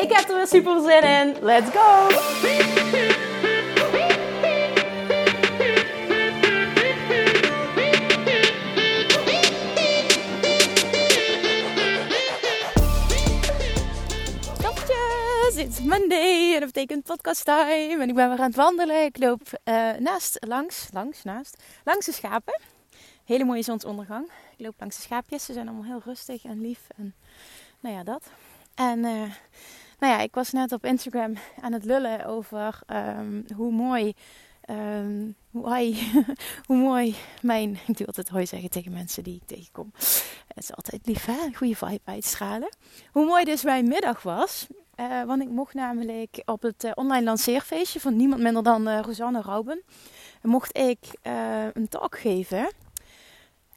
Ik heb er weer super zin in. Let's go! It's Monday en dat betekent podcast time. En ik ben weer aan het wandelen. Ik loop uh, naast, langs, langs, naast, langs de schapen. Hele mooie zonsondergang. Ik loop langs de schaapjes. Ze zijn allemaal heel rustig en lief. En nou ja, dat. En uh, nou ja, ik was net op Instagram aan het lullen over um, hoe mooi. Um, hoe, hoe mooi mijn. Ik doe altijd hoi zeggen tegen mensen die ik tegenkom. Het is altijd lief, hè? Goede vibe uitstralen. Hoe mooi dus mijn middag was. Uh, want ik mocht namelijk op het uh, online lanceerfeestje van niemand minder dan uh, Rosanne Rauben. Mocht ik een talk geven.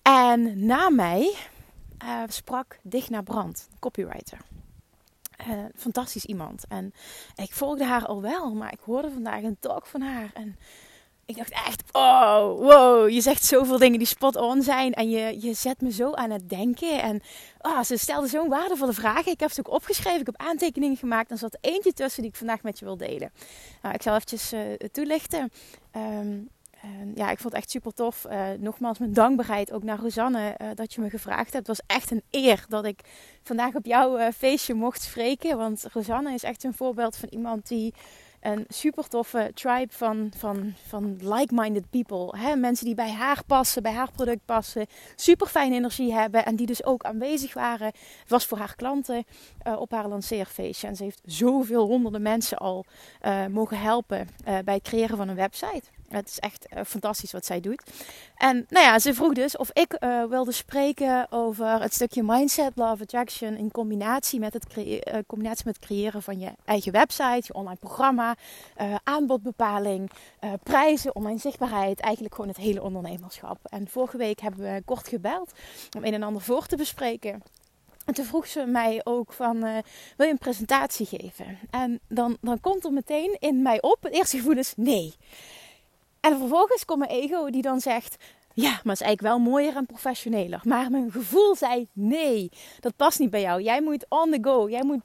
En na mij sprak Digna Brand, copywriter. Uh, fantastisch iemand. En ik volgde haar al wel, maar ik hoorde vandaag een talk van haar. En ik dacht echt, oh, wow, je zegt zoveel dingen die spot on zijn. En je, je zet me zo aan het denken. En oh, ze stelde zo'n waardevolle vragen. Ik heb ze ook opgeschreven, ik heb aantekeningen gemaakt. En er zat eentje tussen die ik vandaag met je wil delen. Nou, ik zal eventjes uh, toelichten. Um, ja, ik vond het echt super tof. Uh, nogmaals, mijn dankbaarheid ook naar Rosanne uh, dat je me gevraagd hebt. Het was echt een eer dat ik vandaag op jouw feestje mocht spreken. Want Rosanne is echt een voorbeeld van iemand die een super toffe tribe van, van, van like-minded people. Hè? Mensen die bij haar passen, bij haar product passen. Super fijne energie hebben. En die dus ook aanwezig waren. Was voor haar klanten op haar lanceerfeestje. En ze heeft zoveel honderden mensen al mogen helpen bij het creëren van een website. Het is echt uh, fantastisch wat zij doet. En nou ja, ze vroeg dus of ik uh, wilde spreken over het stukje mindset, love attraction in combinatie met het, uh, combinatie met het creëren van je eigen website, je online programma, aanbodbepaling, prijzen, online zichtbaarheid, eigenlijk gewoon het hele ondernemerschap. En vorige week hebben we kort gebeld om een en ander voor te bespreken. En toen vroeg ze mij ook van, wil je een presentatie geven? En dan, dan komt er meteen in mij op, het eerste gevoel is nee. En vervolgens komt mijn ego die dan zegt: ja, maar het is eigenlijk wel mooier en professioneler. Maar mijn gevoel zei nee, dat past niet bij jou. Jij moet on the go. Jij moet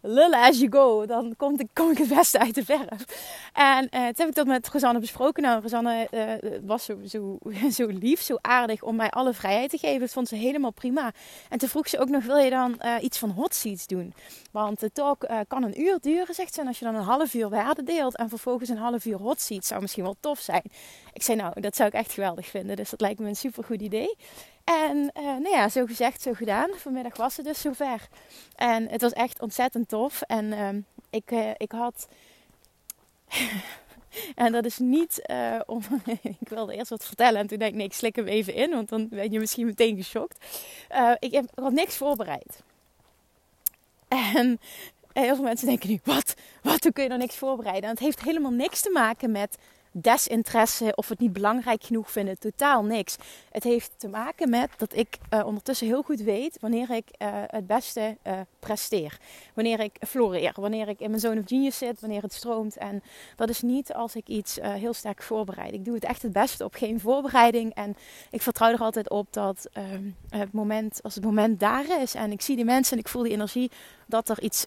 lullen as you go. Dan kom ik, kom ik het beste uit de verf. En uh, toen heb ik dat met Rosanne besproken. Nou, Rosanne uh, was zo, zo, zo lief, zo aardig om mij alle vrijheid te geven. Dat vond ze helemaal prima. En toen vroeg ze ook nog, wil je dan uh, iets van hot seats doen? Want de talk kan een uur duren, zegt ze. En als je dan een half uur waarde deelt en vervolgens een half uur hot seats, zou misschien wel tof zijn. Ik zei, nou, dat zou ik echt geweldig vinden. Dus dat lijkt me een super goed idee. En uh, nou ja, zo gezegd, zo gedaan. Vanmiddag was het dus zover. En het was echt ontzettend tof. En uh, ik, uh, ik had. en dat is niet uh, om. ik wilde eerst wat vertellen en toen dacht ik: nee, ik slik hem even in, want dan ben je misschien meteen geschokt. ik, heb, had niks voorbereid. En heel veel mensen denken nu: wat? Wat? Hoe kun je dan niks voorbereiden? En het heeft helemaal niks te maken met desinteresse of het niet belangrijk genoeg vinden. Totaal niks. Het heeft te maken met dat ik uh, ondertussen heel goed weet wanneer ik uh, het beste uh, presteer. Wanneer ik floreer. Wanneer ik in mijn zone of genius zit. Wanneer het stroomt. En dat is niet als ik iets heel sterk voorbereid. Ik doe het echt het beste op geen voorbereiding. En ik vertrouw er altijd op dat ehm, het moment, als het moment daar is. En ik zie die mensen en ik voel die energie. Dat er iets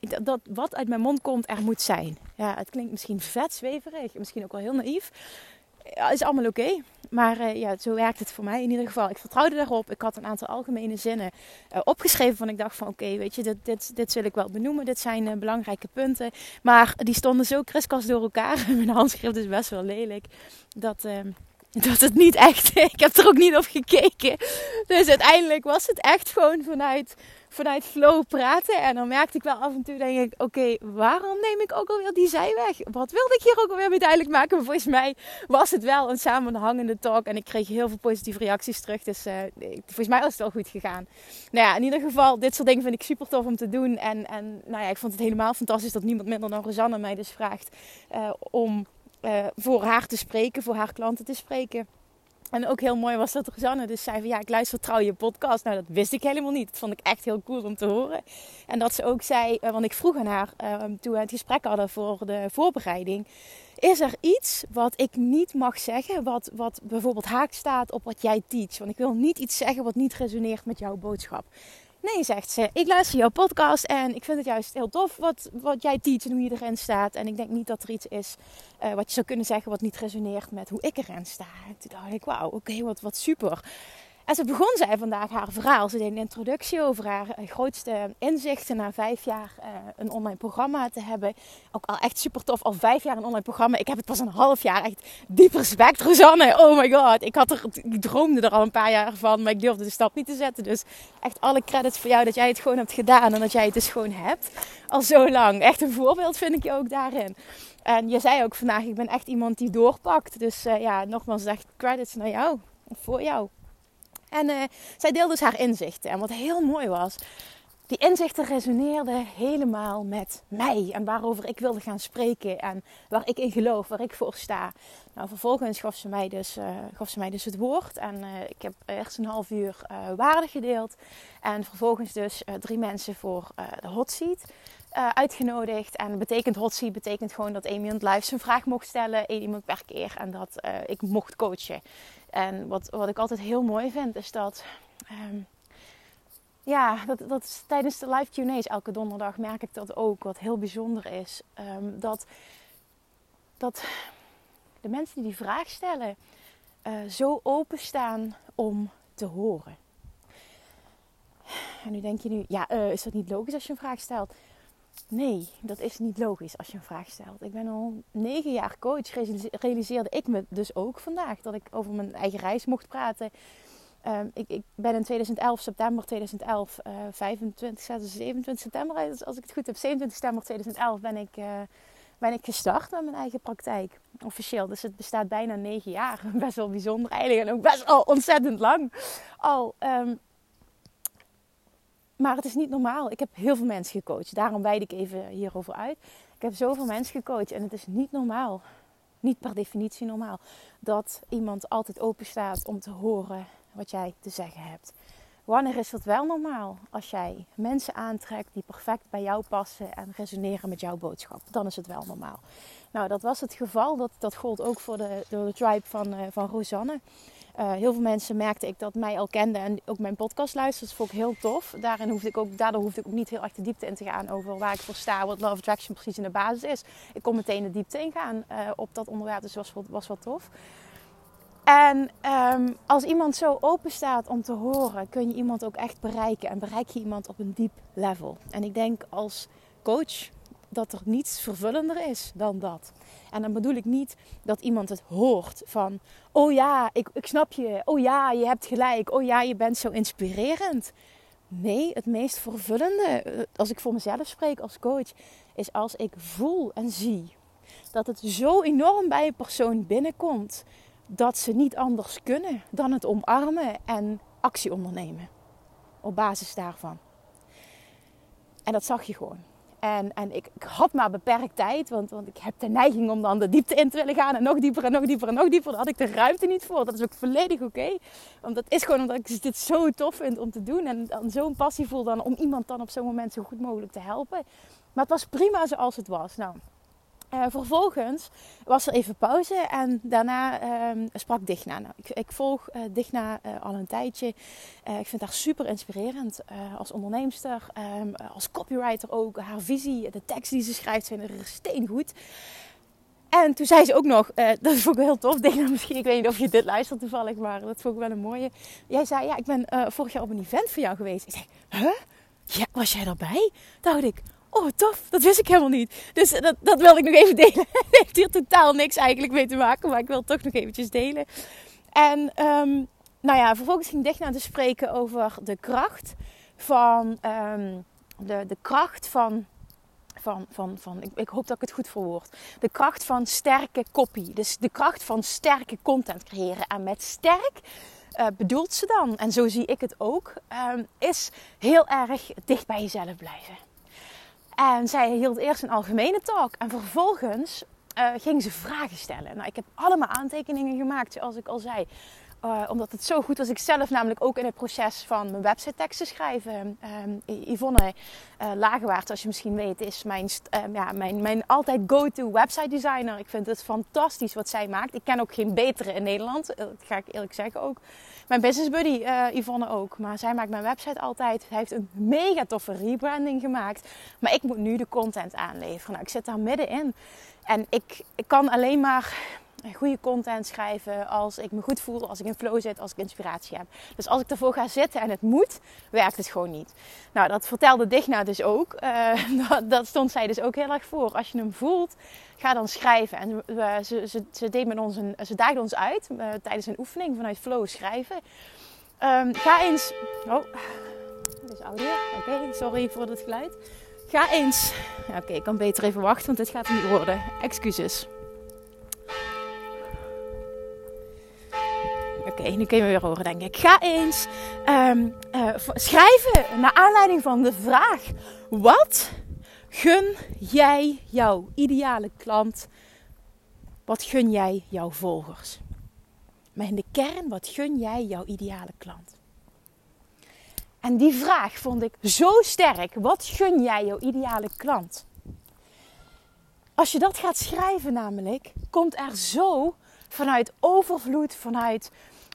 dat wat uit mijn mond komt er moet zijn. Ja, het klinkt misschien vet zweverig, misschien ook wel heel naïef. Is allemaal oké. Maar uh, ja, zo werkt het voor mij in ieder geval. Ik vertrouwde daarop. Ik had een aantal algemene zinnen uh, opgeschreven van ik dacht van oké, weet je, dit, dit, dit zul ik wel benoemen. Dit zijn uh, belangrijke punten. Maar die stonden zo kriskast door elkaar. Mijn handschrift is best wel lelijk. Dat, ehm, dat het niet echt. ik heb er ook niet op gekeken. Dus uiteindelijk was het echt gewoon vanuit vanuit flow praten. En dan merkte ik wel af en toe, denk ik, oké, waarom neem ik ook alweer die zijweg? Wat wilde ik hier ook alweer mee duidelijk maken? Volgens mij was het wel een samenhangende talk. En ik kreeg heel veel positieve reacties terug. Dus uh, volgens mij was het wel goed gegaan. Nou ja, in ieder geval, dit soort dingen vind ik super tof om te doen. En, en nou ja, ik vond het helemaal fantastisch dat niemand minder dan Rosanne mij dus vraagt uh, om uh, voor haar te spreken, voor haar klanten te spreken. En ook heel mooi was dat Rosanne dus zei van ja, ik luister trouw je podcast. Nou, dat wist ik helemaal niet. Dat vond ik echt heel cool om te horen. En dat ze ook zei, uh, want ik vroeg aan haar uh, toen we het gesprek hadden voor de voorbereiding. Is er iets wat ik niet mag zeggen, wat, wat bijvoorbeeld haak staat op wat jij teach? Want ik wil niet iets zeggen wat niet resoneert met jouw boodschap. Nee, zegt ze. Ik luister jouw podcast en ik vind het juist heel tof wat, wat jij teach en hoe je erin staat. En ik denk niet dat er iets is uh, wat je zou kunnen zeggen wat niet resoneert met hoe ik erin sta. En toen dacht ik, wauw, oké, wat, wat super. En ze begon zij vandaag haar verhaal. Ze deed een introductie over haar eh, grootste inzichten na vijf jaar uh, een online programma te hebben. Ook al echt super tof, al vijf jaar een online programma. Ik heb het pas een half jaar. Echt diep respect, Rosanne. Oh my god. Ik, had er, droomde er al een paar jaar van, maar ik durfde de stap niet te zetten. Dus echt alle credits voor jou dat jij het gewoon hebt gedaan en dat jij het dus gewoon hebt. Al zo lang. Echt een voorbeeld vind ik je ook daarin. En je zei ook vandaag, ik ben echt iemand die doorpakt. Dus uh, ja, nogmaals, echt credits naar jou. Voor jou. En uh, zij deelde dus haar inzichten. En wat heel mooi was, die inzichten resoneerden helemaal met mij. En waarover ik wilde gaan spreken. En waar ik in geloof, waar ik voor sta. Nou, vervolgens gaf ze mij dus, uh, gaf ze mij dus het woord. En uh, ik heb eerst een half uur waarde gedeeld. En vervolgens dus drie mensen voor de hot seat. uitgenodigd. En betekent hot seat betekent gewoon dat één iemand live zijn vraag mocht stellen. één iemand per keer. En dat ik mocht coachen. En wat, wat ik altijd heel mooi vind, is dat. Um, ja, dat, dat tijdens de live QA's elke donderdag merk ik dat ook. Wat heel bijzonder is. Um, dat, dat de mensen die die vraag stellen. Uh, zo openstaan om te horen. En nu denk je nu, ja, uh, is dat niet logisch als je een vraag stelt? Nee, dat is niet logisch als je een vraag stelt. Ik ben al negen jaar coach. Realiseerde ik me dus ook vandaag dat ik over mijn eigen reis mocht praten. Um, ik, ik, ben in 2011, september 2011, uh, 25, 27 september, als ik het goed heb, 27 september 2011 ben ik, uh, ben ik gestart met mijn eigen praktijk. Officieel. Dus het bestaat bijna negen jaar. Best wel bijzonder eigenlijk en ook best wel ontzettend lang al. Um, maar het is niet normaal. Ik heb heel veel mensen gecoacht. Daarom wijd ik even hierover uit. Ik heb zoveel mensen gecoacht en het is niet normaal. Niet per definitie normaal. Dat iemand altijd open staat om te horen wat jij te zeggen hebt. Wanneer is dat wel normaal? Als jij mensen aantrekt die perfect bij jou passen en resoneren met jouw boodschap. Dan is het wel normaal. Nou, dat was het geval. Dat, dat gold ook voor de, de tribe van, uh, van Rosanne. Uh, heel veel mensen merkte ik dat mij al kenden en ook mijn podcast luisteren. Dat vond ik heel tof. Daarin hoefde ik ook, daardoor hoefde ik ook niet heel erg de diepte in te gaan over waar ik voor sta, wat Love Attraction precies in de basis is. Ik kon meteen de diepte ingaan uh, op dat onderwerp, dus was, was wel tof. En um, als iemand zo open staat om te horen, kun je iemand ook echt bereiken. En bereik je iemand op een diep level. En ik denk als coach dat er niets vervullender is dan dat. En dan bedoel ik niet dat iemand het hoort van, oh ja, ik, ik snap je, oh ja, je hebt gelijk, oh ja, je bent zo inspirerend. Nee, het meest vervullende, eh, als ik voor mezelf spreek als coach, is als ik voel en zie dat het zo enorm bij een persoon binnenkomt dat ze niet anders kunnen dan het omarmen en actie ondernemen. Op basis daarvan. En dat zag je gewoon. En, en ik, had maar beperkt tijd, want, want ik heb de neiging om dan de diepte in te willen gaan. En nog dieper en nog dieper en nog dieper. Daar had ik de ruimte niet voor. Dat is ook volledig oké. Okay. Want dat is gewoon omdat ik dit zo tof vind om te doen. En dan zo'n passie voel dan om iemand dan op zo'n moment zo goed mogelijk te helpen. Maar het was prima zoals het was. Nou, uh, vervolgens was er even pauze en daarna uh, sprak Digna. Nou, ik, ik volg uh, Digna uh, al een tijdje. ik vind haar super inspirerend als onderneemster, ehm, als copywriter ook. Haar visie, de tekst die ze schrijft zijn er steengoed. En toen zei ze ook nog, dat vond ik heel tof, Digna, misschien, ik weet niet of je dit luistert toevallig, maar dat vond ik wel een mooie. Jij zei, ja, ik ben vorig jaar op een event voor jou geweest. Ik zei, huh? Ja, was jij erbij? Dacht ik, Oh, tof. Dat wist ik helemaal niet. Dus dat, dat wilde ik nog even delen. Het heeft hier totaal niks eigenlijk mee te maken. Maar ik wil het toch nog eventjes delen. En um, nou ja, vervolgens ging Digna te spreken over de kracht van ehm, de, de kracht van van, van, van ik, ik, hoop dat ik het goed verwoord. De kracht van sterke copy. Dus de kracht van sterke content creëren. En met sterk uh, bedoelt ze dan, en zo zie ik het ook, um, is heel erg dicht bij jezelf blijven. En zij hield eerst een algemene talk en vervolgens uh, ging ze vragen stellen. Nou, ik heb allemaal aantekeningen gemaakt, zoals ik al zei. Uh, omdat het zo goed was. Ik zelf namelijk ook in het proces van mijn website teksten schrijven. Uh, Yvonne uh, Lagewaard, als je misschien weet, is mijn, ehm, ja, mijn, mijn altijd go-to website designer. Ik vind het fantastisch wat zij maakt. Ik ken ook geen betere in Nederland. Dat ga ik eerlijk zeggen ook. Mijn business buddy Yvonne ook. Maar zij maakt mijn website altijd. Hij heeft een mega toffe rebranding gemaakt. Maar ik moet nu de content aanleveren. Nou, ik zit daar middenin. En ik, ik kan alleen maar goede content schrijven als ik me goed voel, als ik in flow zit, als ik inspiratie heb. Dus als ik ervoor ga zitten en het moet, werkt het gewoon niet. Nou, dat vertelde Digna dus ook. Uh, dat, stond zij dus ook heel erg voor. Als je hem voelt, ga dan schrijven. En ze, ze, ze, deed met ons een, ze daagde ons uit uh, tijdens een oefening vanuit flow schrijven. Um, ga eens. Oh, dit is audio. Oké, sorry voor het geluid. Ga eens. Oké, ik kan beter even wachten, want dit gaat niet worden. Excuses. Oké, nu kun je me weer horen, denk ik. Ga eens um, uh, schrijven naar aanleiding van de vraag: wat gun jij jouw ideale klant? Wat gun jij jouw volgers? Maar in de kern, wat gun jij jouw ideale klant? En die vraag vond ik zo sterk. Wat gun jij jouw ideale klant? Als je dat gaat schrijven, namelijk, komt er zo vanuit overvloed, vanuit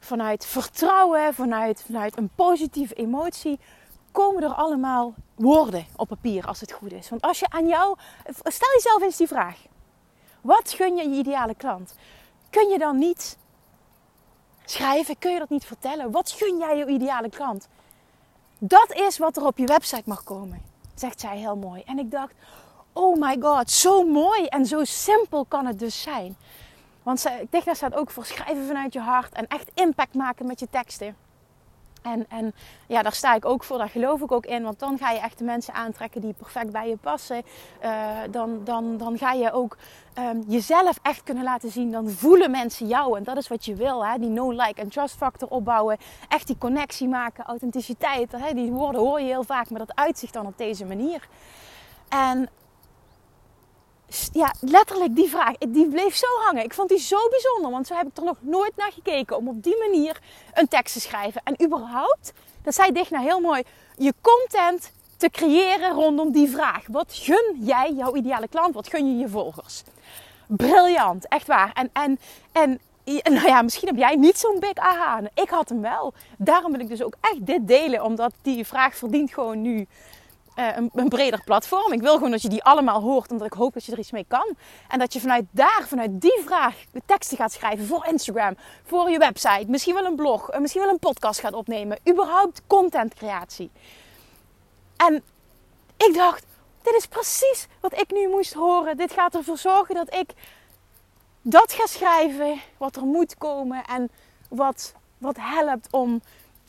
vanuit vertrouwen, vanuit, een positieve emotie, komen er allemaal woorden op papier als het goed is. Want als je aan jou, stel jezelf eens die vraag: wat gun je je ideale klant? Kun je dan niet schrijven? Kun je dat niet vertellen? Wat gun jij je ideale klant? Dat is wat er op je website mag komen, zegt zij heel mooi. En ik dacht: oh my god, zo mooi en zo simpel kan het dus zijn. Want Digna staat ook voor schrijven vanuit je hart en echt impact maken met je teksten. En, en ja, daar sta ik ook voor, daar geloof ik ook in. Want dan ga je echt de mensen aantrekken die perfect bij je passen. Uh, dan, dan, dan ga je ook um, jezelf echt kunnen laten zien. Dan voelen mensen jou. En dat is wat je wil. Hè? Die no like en trust factor opbouwen. Echt die connectie maken, authenticiteit. Hè? Die woorden hoor je heel vaak, maar dat uitzicht dan op deze manier. En ja, letterlijk die vraag, die bleef zo hangen. Ik vond die zo bijzonder, want zo heb ik er nog nooit naar gekeken om op die manier een tekst te schrijven. En überhaupt, dat zei Digna heel mooi, je content te creëren rondom die vraag. Wat gun jij jouw ideale klant? Wat gun je je volgers? Briljant, echt waar. En, en, en nou ja, misschien heb jij niet zo'n big aha. Ik had hem wel. Daarom wil ik dus ook echt dit delen, omdat die vraag verdient gewoon nu uh, een, breder platform. Ik wil gewoon dat je die allemaal hoort, omdat ik hoop dat je er iets mee kan. En dat je vanuit daar, vanuit die vraag, de teksten gaat schrijven voor Instagram, voor je website, misschien wel een blog, uh, misschien wel een podcast gaat opnemen. Überhaupt contentcreatie. En ik dacht, dit is precies wat ik nu moest horen. Dit gaat ervoor zorgen dat ik dat ga schrijven, wat er moet komen en wat, wat helpt om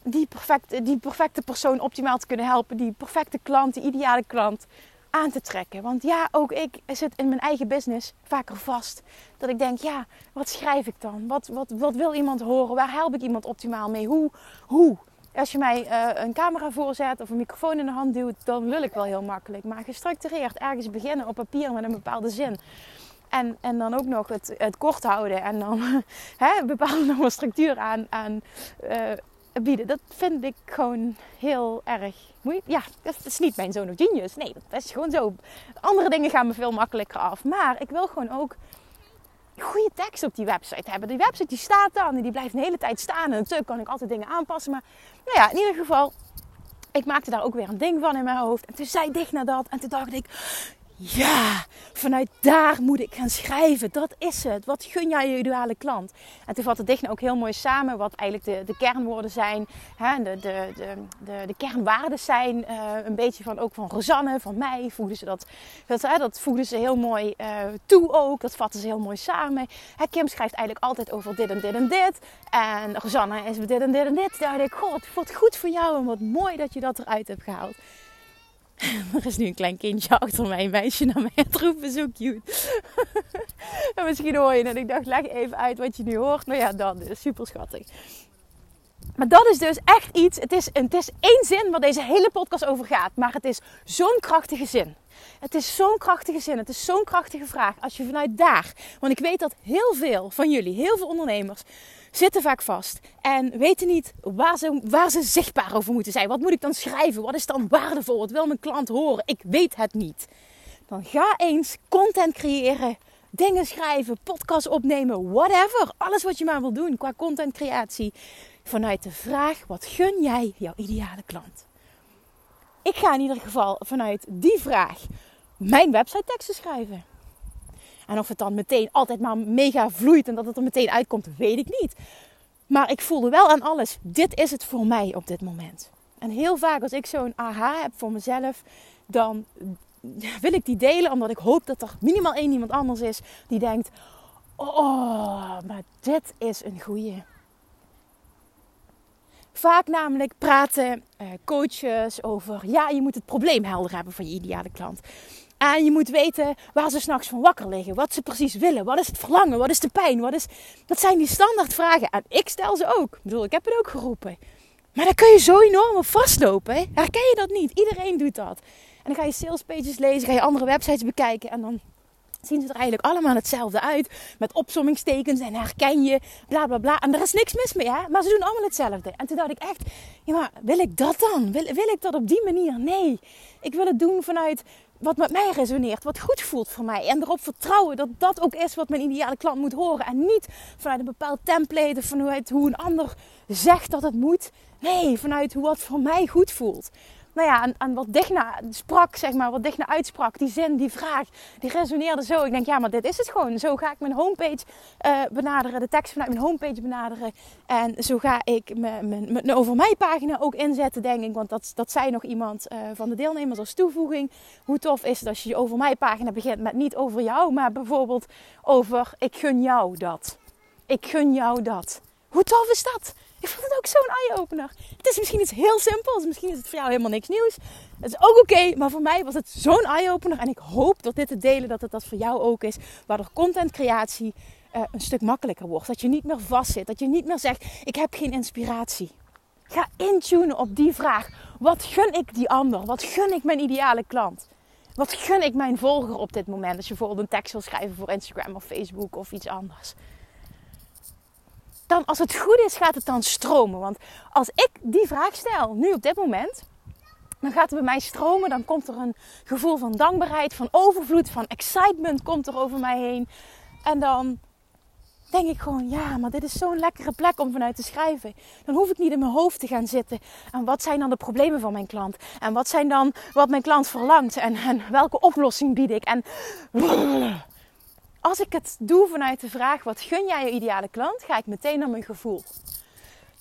die perfecte, die perfecte persoon optimaal te kunnen helpen. Die perfecte klant, die ideale klant aan te trekken. Want ja, ook ik zit in mijn eigen business vaker vast. Dat ik denk, ja, wat schrijf ik dan? Wat, wat, wat wil iemand horen? Waar help ik iemand optimaal mee? Hoe? Hoe? Als je mij uh, een camera voorzet of een microfoon in de hand duwt, dan lul ik wel heel makkelijk. Maar gestructureerd ergens beginnen op papier met een bepaalde zin. En, en dan ook nog het, het kort houden. En dan bepaalde structuur aan, aan uh, bieden. Dat vind ik gewoon heel erg moeilijk. Ja, dat is niet mijn zoon of genius. Nee, dat is gewoon zo. Andere dingen gaan me veel makkelijker af. Maar ik wil gewoon ook goede tekst op die website hebben. Die website die staat dan en die blijft de hele tijd staan. En natuurlijk kan ik altijd dingen aanpassen. Maar nou ja, in ieder geval, ik maakte daar ook weer een ding van in mijn hoofd. En toen zei dicht naar dat. En toen dacht ik, ja, vanuit daar moet ik gaan schrijven. Dat is het. Wat gun jij je ideale klant? En toen vat het dicht ook heel mooi samen wat eigenlijk de, de kernwoorden zijn. Hè, de, de, de, de, de kernwaarden zijn. Uh, een beetje van ook van Rosanne, van mij. Voegden ze dat, dat, dat voegden ze heel mooi uh, toe ook. Dat vatten ze heel mooi samen. Kim schrijft eigenlijk altijd over dit en dit en dit. En Rosanne is dit en dit en dit. Daar dacht ik, god, wat goed voor jou. En wat mooi dat je dat eruit hebt gehaald. Er is nu een klein kindje achter mij, een meisje naar mij aan het roepen, zo cute. en misschien hoor je het. Ik dacht, leg even uit wat je nu hoort. Nou ja, dat is super schattig. Maar dat is dus echt iets. Het is, het is één zin waar deze hele podcast over gaat. Maar het is zo'n krachtige zin. Het is zo'n krachtige zin. Het is zo'n krachtige vraag. Als je vanuit daar. Want ik weet dat heel veel van jullie, heel veel ondernemers, zitten vaak vast. En weten niet waar ze, waar ze zichtbaar over moeten zijn. Wat moet ik dan schrijven? Wat is dan waardevol? Wat wil mijn klant horen? Ik weet het niet. Dan ga eens content creëren. Dingen schrijven, podcast opnemen, whatever. Alles wat je maar wil doen qua content creatie. Vanuit de vraag: wat gun jij jouw ideale klant? Ik ga in ieder geval vanuit die vraag mijn website teksten schrijven. En of het dan meteen altijd maar mega vloeit en dat het er meteen uitkomt, weet ik niet. Maar ik voelde wel aan alles, dit is het voor mij op dit moment. En heel vaak als ik zo'n aha heb voor mezelf, dan wil ik die delen omdat ik hoop dat er minimaal één iemand anders is die denkt: Oh, maar dit is een goeie. Vaak namelijk praten uh, coaches over: ja, je moet het probleem helder hebben van je ideale klant. En je moet weten waar ze s'nachts van wakker liggen. Wat ze precies willen. Wat is het verlangen? Wat is de pijn? Wat is... Dat zijn die standaardvragen. En ik stel ze ook. Ik bedoel, ik heb het ook geroepen. Maar daar kun je zo enorm op vastlopen. Hè? Herken je dat niet? Iedereen doet dat. En dan ga je salespages lezen. Ga je andere websites bekijken. En dan zien ze er eigenlijk allemaal hetzelfde uit. Met opzommingstekens en herken je, bla bla bla. En er is niks mis mee, hè? maar ze doen allemaal hetzelfde. En toen dacht ik echt, ja maar wil ik dat dan? Wil, wil ik dat op die manier? Nee, ik wil het doen vanuit wat met mij resoneert, wat goed voelt voor mij. En erop vertrouwen dat dat ook is wat mijn ideale klant moet horen. En niet vanuit een bepaald template of vanuit hoe een ander zegt dat het moet. Nee, vanuit hoe wat voor mij goed voelt nou ja, en, wat Digna sprak, zeg maar, wat Digna uitsprak, die zin, die vraag, die resoneerde zo. Ik denk, ja, maar dit is het gewoon. Zo ga ik mijn homepage uh, benaderen, de tekst vanuit mijn homepage benaderen. En zo ga ik mijn, mijn, mijn over mij pagina ook inzetten, denk ik. Want dat, dat zei nog iemand uh, van de deelnemers als toevoeging. Hoe tof is het als je je over mij pagina begint met niet over jou, maar bijvoorbeeld over ik gun jou dat. Ik gun jou dat. Hoe tof is dat? Ik vond het ook zo'n eye-opener. Het is misschien iets heel simpels. Misschien is het voor jou helemaal niks nieuws. Het is ook oké. maar voor mij was het zo'n eye-opener. En ik hoop dat dit te delen, dat het dat voor jou ook is. Waardoor contentcreatie uh, een stuk makkelijker wordt. Dat je niet meer vastzit. Dat je niet meer zegt, ik heb geen inspiratie. Ga intunen op die vraag. Wat gun ik die ander? Wat gun ik mijn ideale klant? Wat gun ik mijn volger op dit moment? Als je bijvoorbeeld een tekst wil schrijven voor Instagram of Facebook of iets anders dan als het goed is, gaat het dan stromen. Want als ik die vraag stel, nu op dit moment, dan gaat het bij mij stromen. Dan komt er een gevoel van dankbaarheid, van overvloed, van excitement komt er over mij heen. En dan denk ik gewoon, ja, maar dit is zo'n lekkere plek om vanuit te schrijven. Dan hoef ik niet in mijn hoofd te gaan zitten. En wat zijn dan de problemen van mijn klant? En wat zijn dan wat mijn klant verlangt? En, en welke oplossing bied ik? En als ik het doe vanuit de vraag: wat gun jij je ideale klant? Ga ik meteen naar mijn gevoel.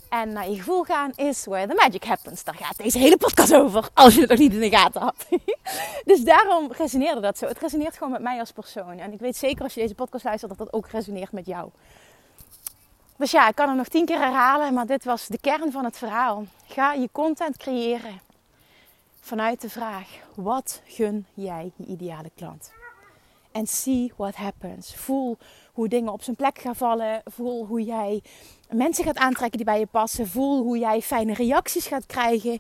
En naar je gevoel gaan is where the magic happens. Daar gaat deze hele podcast over, als je het nog niet in de gaten had. dus daarom resoneerde dat zo. Het resoneert gewoon met mij als persoon. En ik weet zeker als je deze podcast luistert dat dat ook resoneert met jou. Dus ja, ik kan het nog tien keer herhalen, maar dit was de kern van het verhaal. Ga je content creëren vanuit de vraag: wat gun jij je ideale klant? En see what happens. Voel hoe dingen op zijn plek gaan vallen. Voel hoe jij mensen gaat aantrekken die bij je passen. Voel hoe jij fijne reacties gaat krijgen.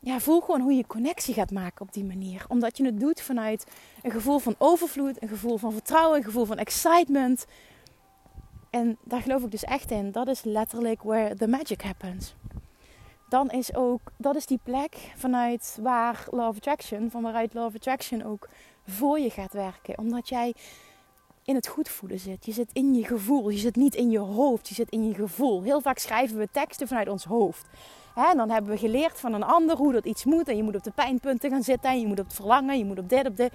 Ja, voel gewoon hoe je connectie gaat maken op die manier. Omdat je het doet vanuit een gevoel van overvloed, een gevoel van vertrouwen, een gevoel van excitement. En daar geloof ik dus echt in. Dat is letterlijk where the magic happens. Dan is ook, dat is die plek vanuit waar Love Attraction, van waaruit Love Attraction ook voor je gaat werken. Omdat jij in het goed voelen zit. Je zit in je gevoel. Je zit niet in je hoofd. Je zit in je gevoel. Heel vaak schrijven we teksten vanuit ons hoofd. en dan hebben we geleerd van een ander hoe dat iets moet. En je moet op de pijnpunten gaan zitten. En je moet op het verlangen. Je moet op dit, op dit.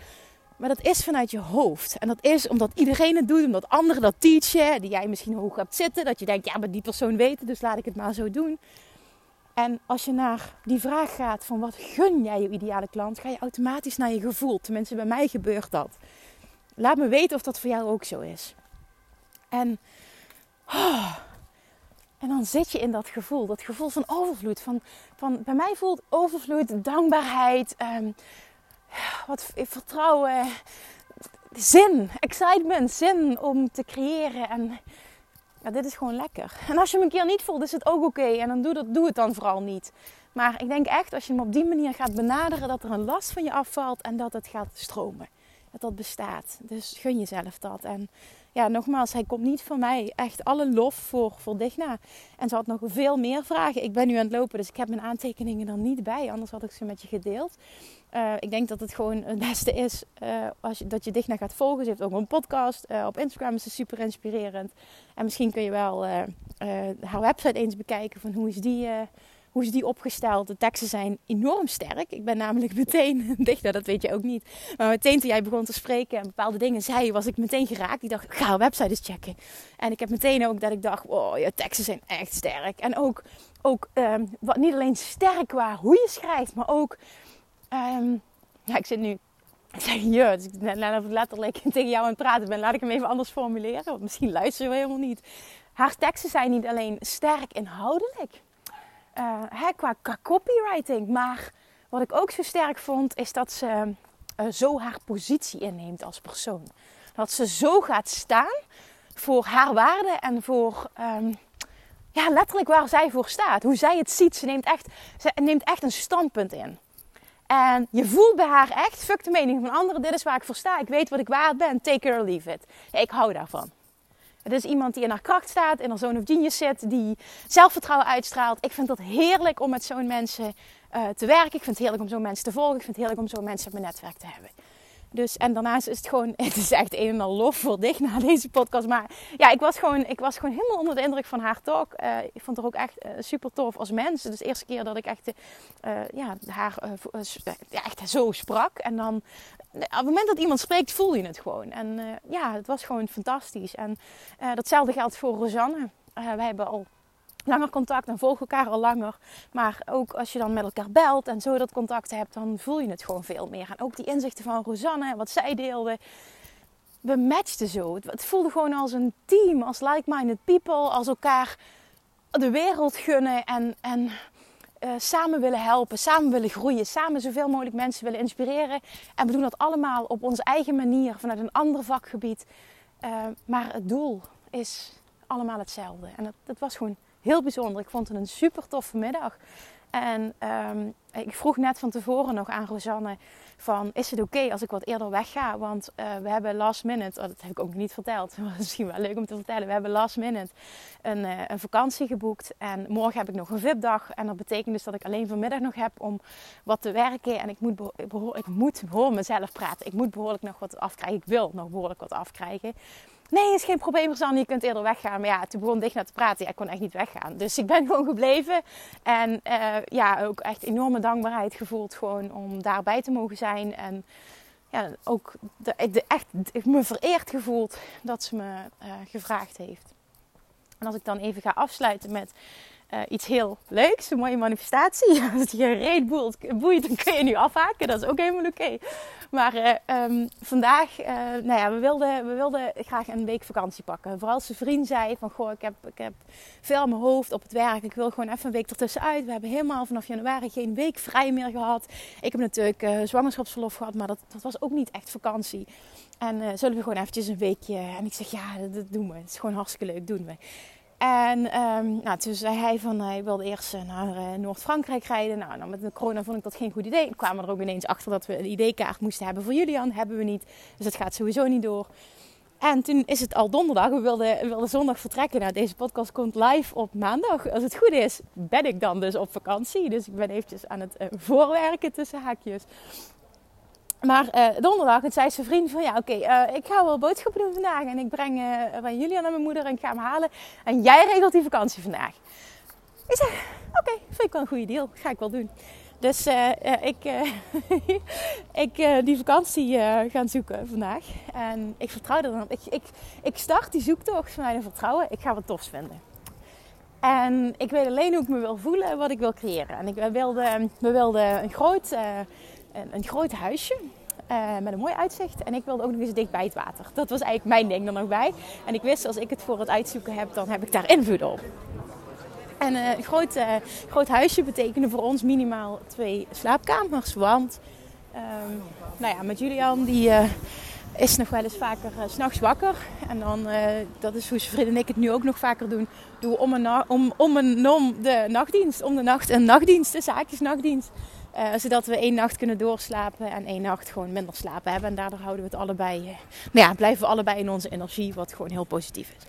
Maar dat is vanuit je hoofd. En dat is omdat iedereen het doet, omdat anderen dat teachen, die jij misschien hoog hebt zitten. Dat je denkt, ja, maar die persoon weet het, dus laat ik het maar zo doen. En als je naar die vraag gaat van wat gun jij je ideale klant, ga je automatisch naar je gevoel. Tenminste, bij mij gebeurt dat. Laat me weten of dat voor jou ook zo is. En, oh, en dan zit je in dat gevoel, dat gevoel van overvloed. Van, van, bij mij voelt overvloed dankbaarheid, um, wat vertrouwen, zin, excitement, zin om te creëren. En ja, dit is gewoon lekker. En als je hem een keer niet voelt, is het ook oké. En dan doe, dat, doe het dan vooral niet. Maar ik denk echt, als je hem op die manier gaat benaderen, dat er een last van je afvalt en dat het gaat stromen. Dat dat bestaat. Dus gun jezelf dat. En ja, nogmaals, hij komt niet van mij. Echt alle lof voor, voor Digna. En ze had nog veel meer vragen. Ik ben nu aan het lopen, dus ik heb mijn aantekeningen er niet bij. Anders had ik ze met je gedeeld. Uh, ik denk dat het gewoon het beste is uh, als je, dat je Digna gaat volgen. Ze heeft ook een podcast. Uh, op Instagram is ze super inspirerend. En misschien kun je wel haar website eens bekijken. Van hoe is die hoe is die opgesteld? De teksten zijn enorm sterk. Ik ben namelijk meteen, dicht, dat weet je ook niet. Maar meteen toen jij begon te spreken en bepaalde dingen zei, was ik meteen geraakt. Ik dacht, ga haar website eens checken. En ik heb meteen ook dat ik dacht, wow, je teksten zijn echt sterk. En ook, ook um, wat, niet alleen sterk qua hoe je schrijft, maar ook, um, ja, ik zit nu ik zeg je, dus ik letterlijk tegen jou aan het praten ben, laat ik hem even anders formuleren. Want misschien luister je helemaal niet. Haar teksten zijn niet alleen sterk inhoudelijk, uh, hè, qua, copywriting. Maar wat ik ook zo sterk vond, is dat ze uh, zo haar positie inneemt als persoon. Dat ze zo gaat staan voor haar waarde en voor um, ja, letterlijk waar zij voor staat. Hoe zij het ziet. Ze neemt echt, ze neemt echt een standpunt in. En je voelt bij haar echt, fuck de mening van anderen, dit is waar ik voor sta. Ik weet wat ik waard ben, take it or leave it. Ik hou daarvan. Het is iemand die in haar kracht staat, in haar zoon of genius zit, die zelfvertrouwen uitstraalt. Ik vind het heerlijk om met zo'n mensen uh, te werken. Ik vind het heerlijk om zo'n mensen te volgen. Ik vind het heerlijk om zo'n mensen op mijn netwerk te hebben. Dus, en daarnaast is het gewoon, het is echt een en al lof voor dicht na deze podcast. Maar ja, ik was gewoon, ik was gewoon helemaal onder de indruk van haar talk. Uh, ik vond haar ook echt uh, super tof als mens. Dus de eerste keer dat ik echt uh, ja, haar echt zo sprak. En dan, op het moment dat iemand spreekt, voel je het gewoon. En ja, het was gewoon fantastisch. En datzelfde geldt voor Rosanne. wij hebben al langer contact en volgen elkaar al langer. Maar ook als je dan met elkaar belt en zo dat contact hebt, dan voel je het gewoon veel meer. En ook die inzichten van Rosanne en wat zij deelde. We matchten zo. Het voelde gewoon als een team, als like-minded people, als elkaar de wereld gunnen en, en uh, samen willen helpen, samen willen groeien, samen zoveel mogelijk mensen willen inspireren. En we doen dat allemaal op onze eigen manier, vanuit een ander vakgebied. Uh, maar het doel is allemaal hetzelfde. En dat, dat was gewoon heel bijzonder. Ik vond het een super toffe middag. En um, ik vroeg net van tevoren nog aan Rosanne van is het oké als ik wat eerder wegga? Want uh, we hebben last minute, oh, dat heb ik ook niet verteld, misschien wel leuk om te vertellen. We hebben last minute een, uh, een vakantie geboekt en morgen heb ik nog een VIP-dag. En dat betekent dus dat ik alleen vanmiddag nog heb om wat te werken. En ik moet, ik moet hoor mezelf praten. Ik moet behoorlijk nog wat afkrijgen. Ik wil nog behoorlijk wat afkrijgen. Nee, is geen probleem, Rosanne. Je kunt eerder weggaan. Maar ja, toen begon dicht naar te praten. Ja, ik kon echt niet weggaan. Dus ik ben gewoon gebleven. En uh, ja, ook echt enorme dankbaarheid gevoeld gewoon om daarbij te mogen zijn. En ja, ook de, de echt me vereerd gevoeld dat ze me uh, gevraagd heeft. En als ik dan even ga afsluiten met uh, iets heel leuks, een mooie manifestatie. Als je reet boeit, boeit, dan kun je nu afhaken. Dat is ook helemaal oké. Maar uh, um, vandaag, uh, nou ja, we wilden, we wilden graag een week vakantie pakken. Vooral zijn vriend zei van, goh, ik heb, ik heb veel aan mijn hoofd op het werk. Ik wil gewoon even een week ertussenuit. We hebben helemaal vanaf januari geen week vrij meer gehad. Ik heb natuurlijk zwangerschapsverlof gehad, maar dat, dat was ook niet echt vakantie. En zullen we gewoon eventjes een weekje... En ik zeg, ja, dat, dat doen we. Het is gewoon hartstikke leuk, doen we. En um, nou, toen zei hij van hij wilde eerst eh, naar uh, Noord-Frankrijk rijden. Nou, nou, met de corona vond ik dat geen goed idee. We kwamen er ook ineens achter dat we een ID-kaart moesten hebben voor Julian. Hebben we niet. Dus dat gaat sowieso niet door. En toen is het al donderdag. We wilden, we wilden zondag vertrekken. Nou, deze podcast komt live op maandag. Als het goed is, ben ik dan dus op vakantie. Dus ik ben eventjes aan het voorwerken tussen haakjes. Maar uh, donderdag, het zei zijn vriend van ja, oké, uh, ik ga wel boodschappen doen vandaag. En ik breng uh, bij Julia naar mijn moeder en ik ga hem halen. En jij regelt die vakantie vandaag. Ik zeg, oké, vind ik wel een goede deal. Ga ik wel doen. Dus ik, ik die vakantie gaan zoeken vandaag. En ik vertrouw er dan op. Ik, ik, ik start die zoektocht vanuit een vertrouwen. Ik ga wat tofs vinden. En ik weet alleen hoe ik me wil voelen en wat ik wil creëren. En ik, we, wilden, we wilden een, groot, een, een groot huisje. met een mooi uitzicht. En ik wilde ook nog eens dicht bij het water. Dat was eigenlijk mijn ding er nog bij. En ik wist, als ik het voor het uitzoeken heb, dan heb ik daar invloed op. En uh, een groot, uh, groot huisje betekende voor ons minimaal twee slaapkamers. Want um, nou ja, met Julian, die is nog wel eens vaker s s'nachts wakker. En dan, dat is hoe zijn vriend en ik het nu ook nog vaker doen, doen we om en om, om, en om de nachtdienst. Om de nacht een nachtdienst, de zaakjes nachtdienst. Zodat we één nacht kunnen doorslapen en één nacht gewoon minder slapen hebben. En daardoor houden we het allebei, nou ja, blijven we allebei in onze energie, wat gewoon heel positief is.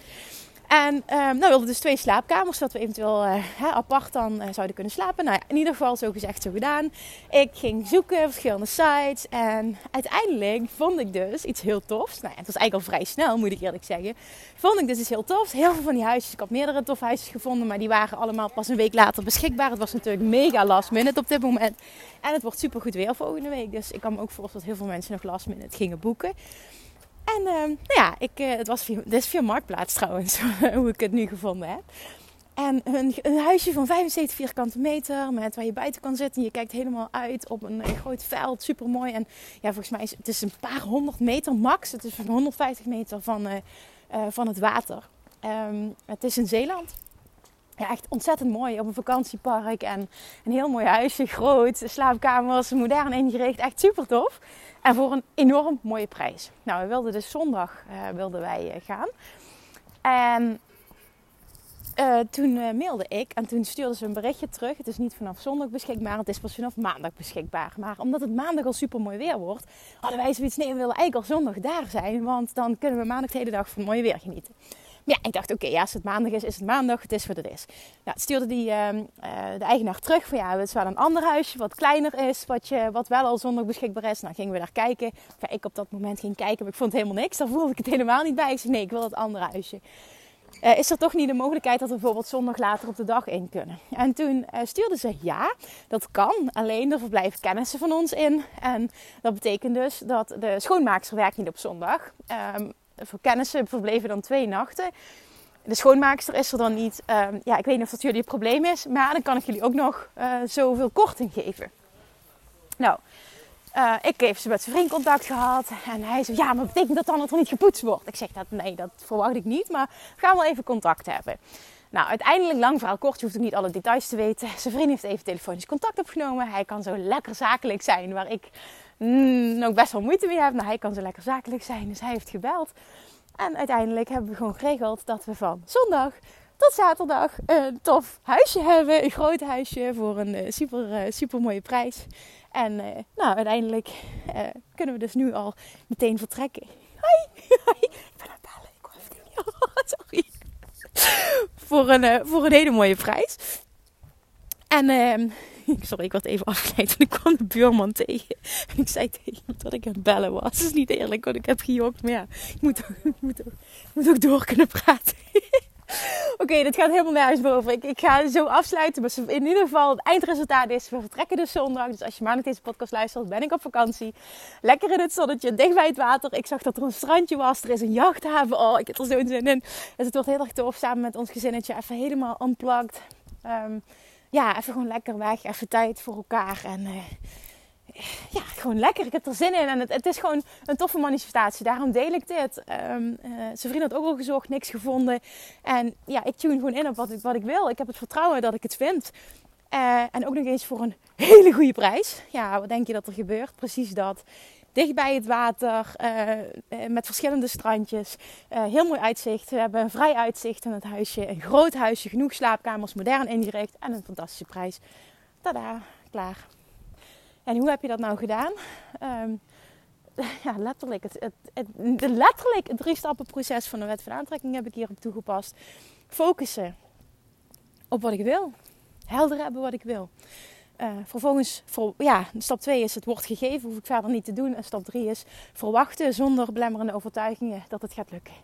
En um, nou, we wilden dus twee slaapkamers, zodat we eventueel uh, apart dan uh, zouden kunnen slapen. Nou ja, in ieder geval zo gezegd, zo gedaan. Ik ging zoeken, verschillende sites. En uiteindelijk vond ik dus iets heel tofs. Nou het was eigenlijk al vrij snel, moet ik eerlijk zeggen. Vond ik dus iets heel tofs. Heel veel van die huisjes. Ik had meerdere tof huisjes gevonden, maar die waren allemaal pas een week later beschikbaar. Het was natuurlijk mega last minute op dit moment. En het wordt super goed weer volgende week. Dus ik kan me ook voorstellen dat heel veel mensen nog last minute gingen boeken. En uh, nou ja, ik, uh, het was via, is via Marktplaats trouwens, hoe ik het nu gevonden heb. En een, een, huisje van 75 vierkante meter, met waar je buiten kan zitten. Je kijkt helemaal uit op een, groot veld, super mooi. En ja, volgens mij is het is een paar honderd meter max. Het is 150 meter van, uh, van het water. Um, het is in Zeeland. Ja, echt ontzettend mooi op een vakantiepark. En een heel mooi huisje, groot, slaapkamers, modern ingericht. Echt super tof. En voor een enorm mooie prijs. Nou, we wilden dus zondag uh, wilden wij uh, gaan. En uh, toen mailde ik en toen stuurde ze een berichtje terug. Het is niet vanaf zondag beschikbaar, het is pas vanaf maandag beschikbaar. Maar omdat het maandag al super mooi weer wordt, hadden wij zoiets. Nee, we willen eigenlijk al zondag daar zijn, want dan kunnen we maandag de hele dag van het mooie weer genieten ja, ik dacht, oké, ja, als het maandag is, is het maandag. Het is wat het is. Nou, stuurde die, uh, de eigenaar terug van, ja, het is een ander huisje, wat kleiner is, wat, je, wat wel al zondag beschikbaar is. Nou, gingen we daar kijken. Ja, ik op dat moment ging kijken, maar ik vond helemaal niks. Daar voelde ik het helemaal niet bij. Ik zei, nee, ik wil het andere huisje. Uh, is er toch niet de mogelijkheid dat we bijvoorbeeld zondag later op de dag in kunnen? En toen uh, stuurde ze ja, dat kan. Alleen er verblijven kennissen van ons in. En dat betekent dus dat de schoonmaakster werkt niet op zondag. Um, voor kennissen verbleven dan twee nachten. De schoonmaakster is er dan niet. Um, ja, ik weet niet of dat jullie een probleem is. Maar dan kan ik jullie ook nog uh, zoveel korting geven. Nou, uh, ik heb ze met zijn vriend contact gehad. En hij zei, ja, maar betekent dat dan dat er niet gepoetst wordt? Ik zeg, dat, nee, dat verwacht ik niet. Maar we gaan wel even contact hebben. Nou, uiteindelijk, lang verhaal kort, je hoeft ook niet alle details te weten. Zijn vriend heeft even telefonisch contact opgenomen. Hij kan zo lekker zakelijk zijn, waar ik mm, ook best wel moeite mee heb. Nou, hij kan zo lekker zakelijk zijn, dus hij heeft gebeld. En uiteindelijk hebben we gewoon geregeld dat we van zondag tot zaterdag een tof huisje hebben. Een groot huisje voor een uh, super, uh, super mooie prijs. En uh, nou, uiteindelijk kunnen we dus nu al meteen vertrekken. Hoi, hoi. ik ben aan het bellen. Ik hoef niet. Sorry. Voor, een, voor een hele mooie prijs. En ehm, Sorry, ik werd even afgeleid en ik kwam de buurman tegen. En ik zei tegen hem dat ik aan het bellen was. Dat is niet eerlijk, want ik heb gejokt. Maar ja, ik moet ik moet ook, ik moet ook door kunnen praten. Oké, dit gaat helemaal nergens boven. Ik, ik ga zo afsluiten. Maar in ieder geval, het eindresultaat is: we vertrekken dus zondag. Dus als je maandag deze podcast luistert, ben ik op vakantie. Lekker in het zonnetje, dicht bij het water. Ik zag dat er een strandje was. Er is een jachthaven. Oh, ik heb er zo'n zin in. Dus het wordt heel erg tof samen met ons gezinnetje. Even helemaal unplugged. Um, ja, even gewoon lekker weg. Even tijd voor elkaar. En uh, ja, gewoon lekker. Ik heb er zin in. En het, het, is gewoon een toffe manifestatie. Daarom deel ik dit. Um, zijn vriend had ook al gezocht, niks gevonden. En ja, ik tune gewoon in op wat ik, wat ik wil. Ik heb het vertrouwen dat ik het vind. Uh, en ook nog eens voor een hele goede prijs. Ja, wat denk je dat er gebeurt? Precies dat dicht bij het water, uh, met verschillende strandjes. Heel mooi uitzicht. We hebben een vrij uitzicht in het huisje. Een groot huisje, genoeg slaapkamers, modern ingericht en een fantastische prijs. Tada, klaar. En hoe heb je dat nou gedaan? Um, ja, letterlijk. Het, het, letterlijk drie stappen proces van de wet van aantrekking heb ik hierop toegepast. Focussen op wat ik wil. Helder hebben wat ik wil. Uh, vervolgens, voor, ja, stap 2 is het wordt gegeven, hoef ik verder niet te doen. En stap 3 is verwachten zonder belemmerende overtuigingen dat het gaat lukken.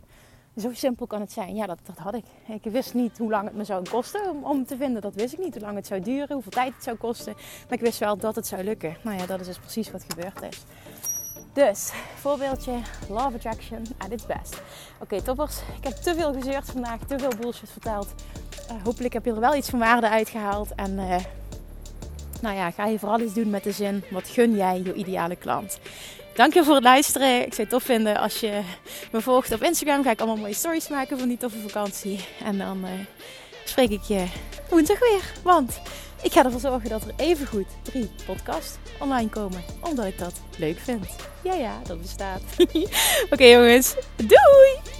Zo simpel kan het zijn. Ja, dat, dat had ik. Ik wist niet hoe lang het me zou kosten om, om te vinden. Dat wist ik niet. Hoe lang het zou duren, hoeveel tijd het zou kosten. Maar ik wist wel dat het zou lukken. Nou ja, dat is dus precies wat gebeurd is. Dus, voorbeeldje, love attraction at its best. Oké, toppers. Ik heb te veel gezeurd vandaag, te veel bullshit verteld. Uh, hopelijk heb je er wel iets van waarde uitgehaald. En uh, nou ja, ga je vooral iets doen met de zin, wat gun jij je ideale klant? Dank je voor het luisteren. Ik zou het tof vinden als je me volgt op Instagram. Ga ik allemaal mooie stories maken van die toffe vakantie. En dan uh, spreek ik je woensdag weer. Want ik ga ervoor zorgen dat er evengoed drie podcasts online komen. Omdat ik dat leuk vind. Ja, ja, dat bestaat. Oké jongens, doei!